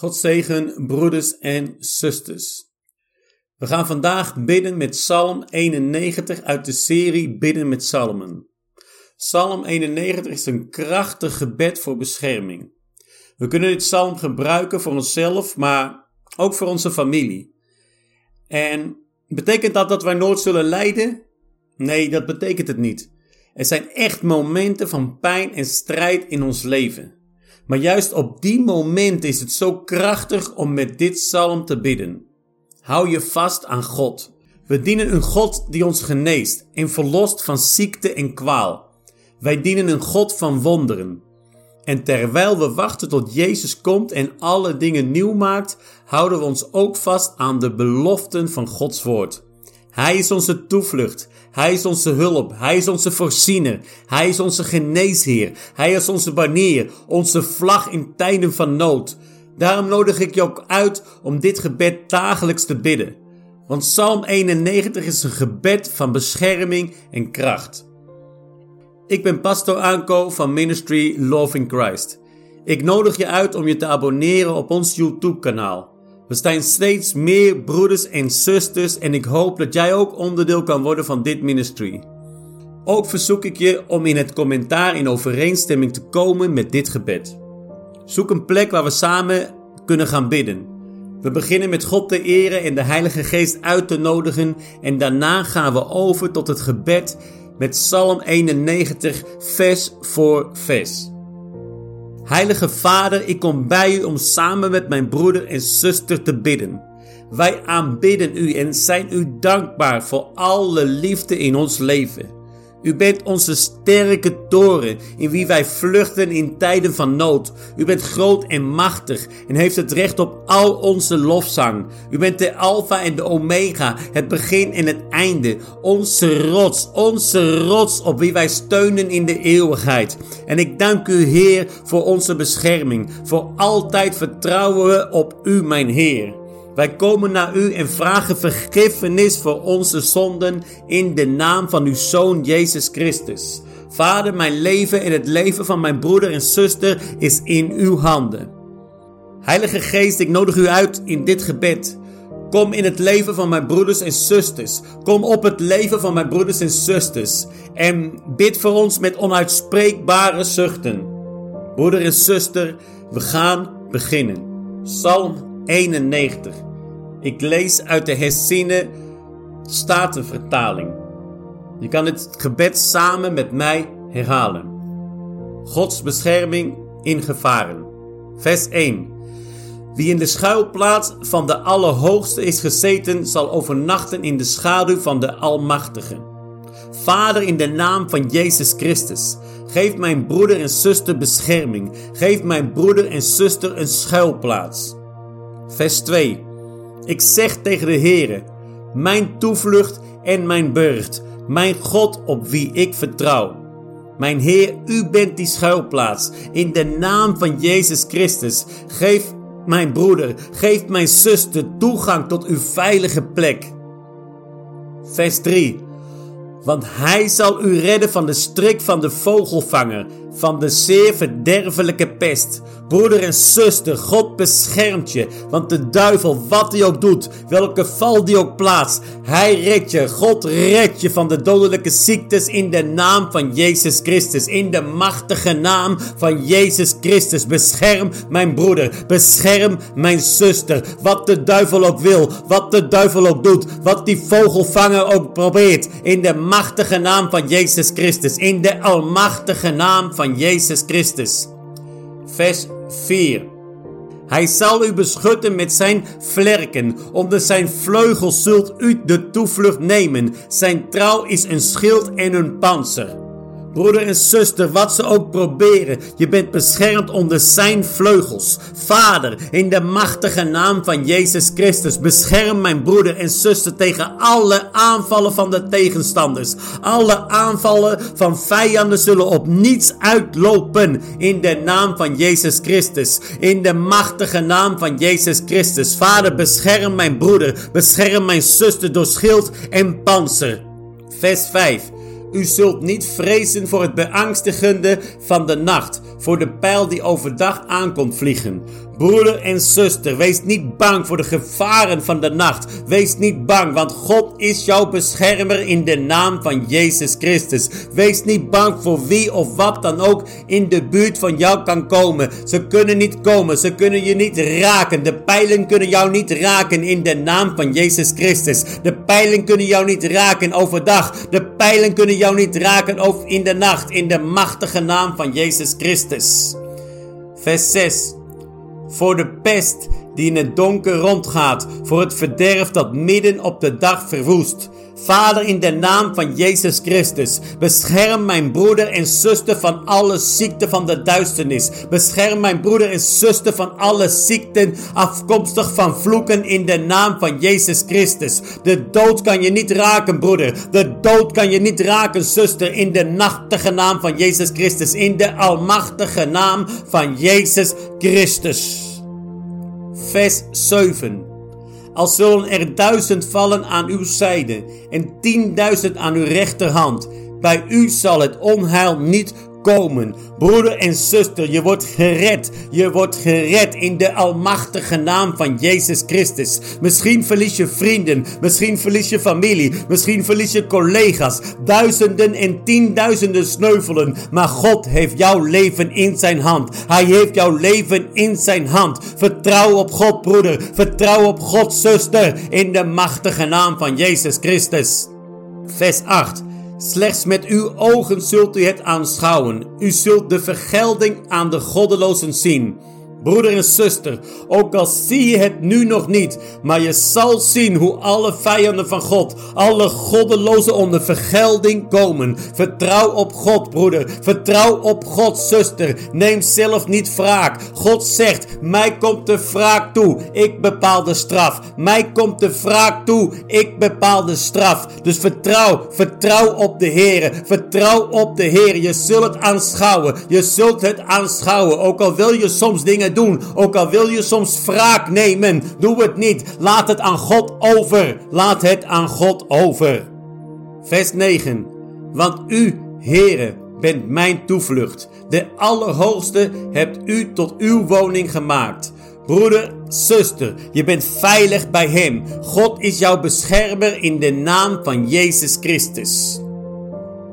God zegen, broeders en zusters. We gaan vandaag bidden met Psalm 91 uit de serie Bidden met Psalmen. Psalm 91 is een krachtig gebed voor bescherming. We kunnen dit psalm gebruiken voor onszelf, maar ook voor onze familie. En betekent dat dat wij nooit zullen lijden? Nee, dat betekent het niet. Er zijn echt momenten van pijn en strijd in ons leven. Maar juist op die moment is het zo krachtig om met dit psalm te bidden. Hou je vast aan God. We dienen een God die ons geneest en verlost van ziekte en kwaal. Wij dienen een God van wonderen. En terwijl we wachten tot Jezus komt en alle dingen nieuw maakt, houden we ons ook vast aan de beloften van Gods woord. Hij is onze toevlucht. Hij is onze hulp. Hij is onze voorziener. Hij is onze geneesheer. Hij is onze banier, onze vlag in tijden van nood. Daarom nodig ik je ook uit om dit gebed dagelijks te bidden. Want Psalm 91 is een gebed van bescherming en kracht. Ik ben Pastor Anko van Ministry Loving Christ. Ik nodig je uit om je te abonneren op ons YouTube-kanaal. We zijn steeds meer broeders en zusters en ik hoop dat jij ook onderdeel kan worden van dit ministry. Ook verzoek ik je om in het commentaar in overeenstemming te komen met dit gebed. Zoek een plek waar we samen kunnen gaan bidden. We beginnen met God te eren en de Heilige Geest uit te nodigen en daarna gaan we over tot het gebed met Psalm 91 vers voor vers. Heilige Vader, ik kom bij u om samen met mijn broeder en zuster te bidden. Wij aanbidden u en zijn u dankbaar voor alle liefde in ons leven. U bent onze sterke toren in wie wij vluchten in tijden van nood. U bent groot en machtig en heeft het recht op al onze lofzang. U bent de Alpha en de Omega, het begin en het einde. Onze rots, onze rots op wie wij steunen in de eeuwigheid. En ik dank u Heer voor onze bescherming. Voor altijd vertrouwen we op u mijn Heer. Wij komen naar u en vragen vergiffenis voor onze zonden in de naam van uw Zoon Jezus Christus. Vader, mijn leven en het leven van mijn broeder en zuster is in uw handen. Heilige Geest, ik nodig u uit in dit gebed. Kom in het leven van mijn broeders en zusters. Kom op het leven van mijn broeders en zusters. En bid voor ons met onuitspreekbare zuchten. Broeder en zuster, we gaan beginnen. Psalm 91. Ik lees uit de Hessine Statenvertaling. Je kan het gebed samen met mij herhalen. Gods bescherming in gevaren. Vers 1. Wie in de schuilplaats van de Allerhoogste is gezeten, zal overnachten in de schaduw van de Almachtige. Vader, in de naam van Jezus Christus, geef mijn broeder en zuster bescherming. Geef mijn broeder en zuster een schuilplaats. Vers 2. Ik zeg tegen de Heere, mijn toevlucht en mijn burcht, mijn God op wie ik vertrouw. Mijn Heer, u bent die schuilplaats. In de naam van Jezus Christus, geef mijn broeder, geef mijn zuster toegang tot uw veilige plek. Vers 3. Want hij zal u redden van de strik van de vogelvanger, van de zeer verderfelijke pest. Broeder en zuster, God beschermt je, want de duivel, wat hij ook doet, welke val die ook plaatst, hij redt je. God redt je van de dodelijke ziektes in de naam van Jezus Christus. In de machtige naam van Jezus Christus. Bescherm mijn broeder, bescherm mijn zuster. Wat de duivel ook wil, wat de duivel ook doet, wat die vogelvanger ook probeert. In de machtige naam van Jezus Christus. In de almachtige naam van Jezus Christus. Vers 4. Hij zal u beschutten met zijn vlerken. Onder zijn vleugels zult u de toevlucht nemen. Zijn trouw is een schild en een panzer. Broeder en zuster, wat ze ook proberen, je bent beschermd onder zijn vleugels. Vader, in de machtige naam van Jezus Christus, bescherm mijn broeder en zuster tegen alle aanvallen van de tegenstanders. Alle aanvallen van vijanden zullen op niets uitlopen. In de naam van Jezus Christus. In de machtige naam van Jezus Christus. Vader, bescherm mijn broeder, bescherm mijn zuster door schild en panzer. Vers 5. U zult niet vrezen voor het beangstigende van de nacht, voor de pijl die overdag aankomt vliegen. Broeder en zuster, wees niet bang voor de gevaren van de nacht. Wees niet bang, want God is jouw beschermer in de naam van Jezus Christus. Wees niet bang voor wie of wat dan ook in de buurt van jou kan komen. Ze kunnen niet komen, ze kunnen je niet raken. De pijlen kunnen jou niet raken in de naam van Jezus Christus. De pijlen kunnen jou niet raken overdag. De pijlen kunnen jou niet raken over in de nacht. In de machtige naam van Jezus Christus. Vers 6. Voor de pest die in het donker rondgaat, voor het verderf dat midden op de dag verwoest. Vader, in de naam van Jezus Christus, bescherm mijn broeder en zuster van alle ziekten van de duisternis. Bescherm mijn broeder en zuster van alle ziekten afkomstig van vloeken in de naam van Jezus Christus. De dood kan je niet raken, broeder. De dood kan je niet raken, zuster, in de nachtige naam van Jezus Christus. In de almachtige naam van Jezus Christus. Vers 7. Al zullen er duizend vallen aan uw zijde en tienduizend aan uw rechterhand. Bij u zal het onheil niet komen. Broeder en zuster, je wordt gered. Je wordt gered in de almachtige naam van Jezus Christus. Misschien verlies je vrienden, misschien verlies je familie, misschien verlies je collega's. Duizenden en tienduizenden sneuvelen, maar God heeft jouw leven in zijn hand. Hij heeft jouw leven in zijn hand. Vertrouw op God, broeder. Vertrouw op God, zuster, in de machtige naam van Jezus Christus. Vers 8. Slechts met uw ogen zult u het aanschouwen. U zult de vergelding aan de goddelozen zien. Broeder en zuster, ook al zie je het nu nog niet, maar je zal zien hoe alle vijanden van God, alle goddelozen onder vergelding komen. Vertrouw op God, broeder. Vertrouw op God, zuster. Neem zelf niet wraak. God zegt, mij komt de wraak toe. Ik bepaal de straf. Mij komt de wraak toe. Ik bepaal de straf. Dus vertrouw, vertrouw op de Heer. Vertrouw op de Heer. Je zult het aanschouwen. Je zult het aanschouwen. Ook al wil je soms dingen doen. Ook al wil je soms wraak nemen, doe het niet. Laat het aan God over. Laat het aan God over. Vers 9. Want u, Heere, bent mijn toevlucht. De Allerhoogste hebt u tot uw woning gemaakt. Broeder, zuster, je bent veilig bij Hem. God is jouw beschermer in de naam van Jezus Christus.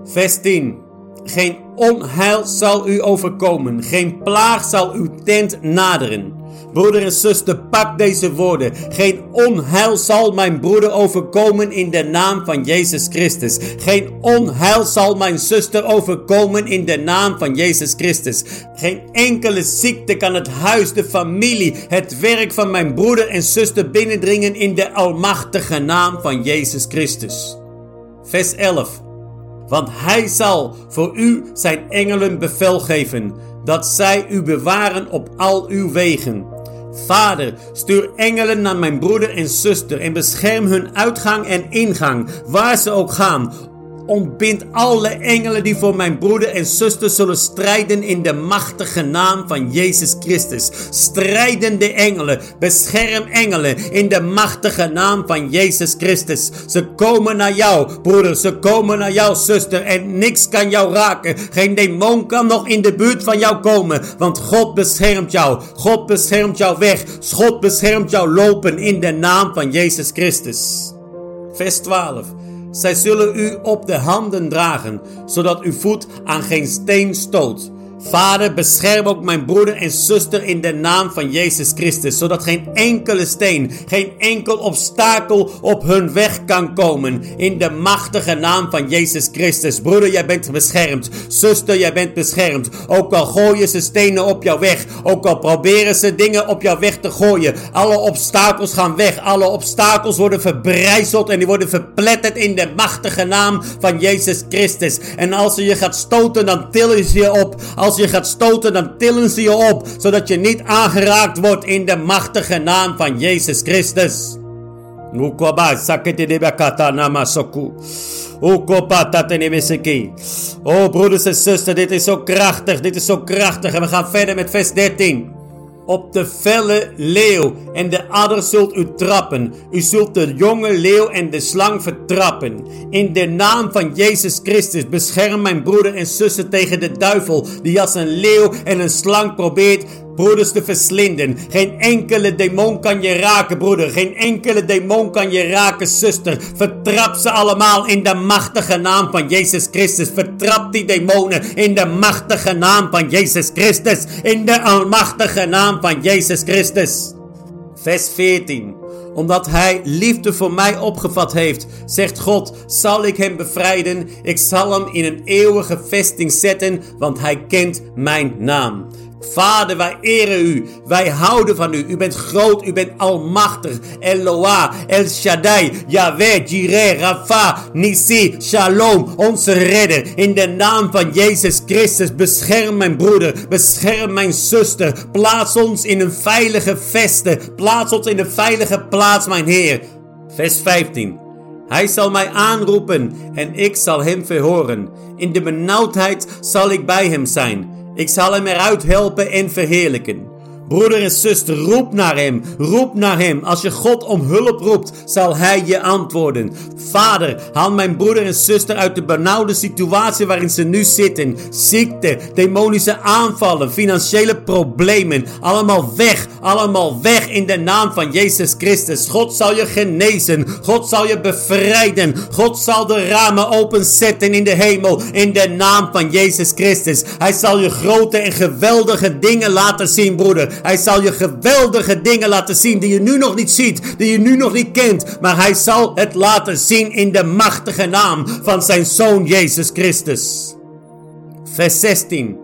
Vers 10. Geen onheil zal u overkomen, geen plaag zal uw tent naderen. Broeder en zuster, pak deze woorden. Geen onheil zal mijn broeder overkomen in de naam van Jezus Christus. Geen onheil zal mijn zuster overkomen in de naam van Jezus Christus. Geen enkele ziekte kan het huis, de familie, het werk van mijn broeder en zuster binnendringen in de almachtige naam van Jezus Christus. Vers 11. Want hij zal voor u zijn engelen bevel geven, dat zij u bewaren op al uw wegen. Vader, stuur engelen naar mijn broeder en zuster en bescherm hun uitgang en ingang, waar ze ook gaan, ontbind alle engelen die voor mijn broeder en zuster zullen strijden in de machtige naam van Jezus Christus. Strijdende engelen, bescherm engelen in de machtige naam van Jezus Christus. Ze komen naar jou, broeder, ze komen naar jou, zuster, en niks kan jou raken. Geen demon kan nog in de buurt van jou komen, want God beschermt jou. God beschermt jou weg. God beschermt jou lopen in de naam van Jezus Christus. Vers 12. Zij zullen u op de handen dragen, zodat uw voet aan geen steen stoot. Vader, bescherm ook mijn broeder en zuster in de naam van Jezus Christus, zodat geen enkele steen, geen enkel obstakel op hun weg kan komen. In de machtige naam van Jezus Christus. Broeder, jij bent beschermd. Zuster, jij bent beschermd. Ook al gooien ze stenen op jouw weg, ook al proberen ze dingen op jouw weg te gooien. Alle obstakels gaan weg. Alle obstakels worden verbrijzeld en die worden verpletterd in de machtige naam van Jezus Christus. En als ze je gaat stoten, dan tillen ze je op. Als je gaat stoten, dan tillen ze je op, zodat je niet aangeraakt wordt in de machtige naam van Jezus Christus. Oh, broeders en zusters, dit is zo krachtig, dit is zo krachtig. En we gaan verder met vers 13. Op de felle leeuw en de adder zult u trappen. U zult de jonge leeuw en de slang vertrappen. In de naam van Jezus Christus bescherm mijn broeder en zussen tegen de duivel die als een leeuw en een slang probeert broeders te verslinden. Geen enkele demon kan je raken, broeder. Geen enkele demon kan je raken, zuster. Vertrap ze allemaal in de machtige naam van Jezus Christus. Vertrap die demonen in de machtige naam van Jezus Christus. In de almachtige naam van Jezus Christus. Vers 14 omdat hij liefde voor mij opgevat heeft, zegt God, zal ik hem bevrijden. Ik zal hem in een eeuwige vesting zetten, want hij kent mijn naam. Vader, wij eren u. Wij houden van u. U bent groot, u bent almachtig. Eloah, El Shaddai, Yahweh, Jireh, Rafa, Nisi, Shalom, onze redder. In de naam van Jezus Christus, bescherm mijn broeder, bescherm mijn zuster. Plaats ons in een veilige veste. Plaats ons in een veilige plaats, mijn Heer. Vers 15. Hij zal mij aanroepen en ik zal hem verhoren. In de benauwdheid zal ik bij hem zijn. Ik zal hem eruit helpen en verheerlijken. Broeder en zuster, roep naar hem. Roep naar hem. Als je God om hulp roept, zal hij je antwoorden. Vader, haal mijn broeder en zuster uit de benauwde situatie waarin ze nu zitten. Ziekte, demonische aanvallen, financiële problemen. Allemaal weg. Allemaal weg in de naam van Jezus Christus. God zal je genezen. God zal je bevrijden. God zal de ramen openzetten in de hemel. In de naam van Jezus Christus. Hij zal je grote en geweldige dingen laten zien, broeder. Hij zal je geweldige dingen laten zien die je nu nog niet ziet, die je nu nog niet kent. Maar hij zal het laten zien in de machtige naam van zijn zoon Jezus Christus. Vers 16.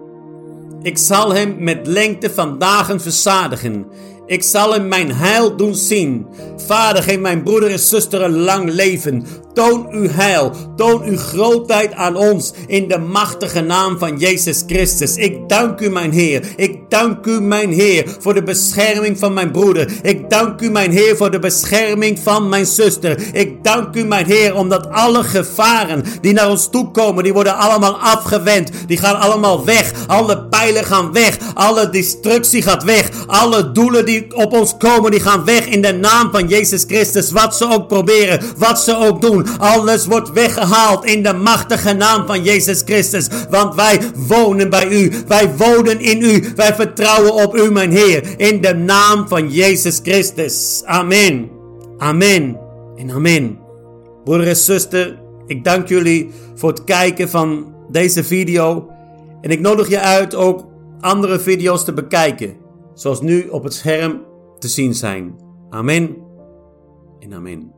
Ik zal hem met lengte van dagen verzadigen. Ik zal hem mijn heil doen zien. Vader, geef mijn broeder en zuster een lang leven. Toon uw heil, toon uw grootheid aan ons in de machtige naam van Jezus Christus. Ik dank u, mijn Heer. Ik dank u, mijn Heer, voor de bescherming van mijn broeder. Ik dank u, mijn Heer, voor de bescherming van mijn zuster. Ik dank u, mijn Heer, omdat alle gevaren die naar ons toe komen, die worden allemaal afgewend. Die gaan allemaal weg. Alle pijlen gaan weg. Alle destructie gaat weg. Alle doelen die op ons komen, die gaan weg in de naam van Jezus Christus. Wat ze ook proberen, wat ze ook doen. Alles wordt weggehaald in de machtige naam van Jezus Christus. Want wij wonen bij u. Wij wonen in u. Wij vertrouwen op u, mijn Heer. In de naam van Jezus Christus. Amen. Amen. En amen. Broeder en zuster, ik dank jullie voor het kijken van deze video. En ik nodig je uit ook andere video's te bekijken. Zoals nu op het scherm te zien zijn. Amen en amen.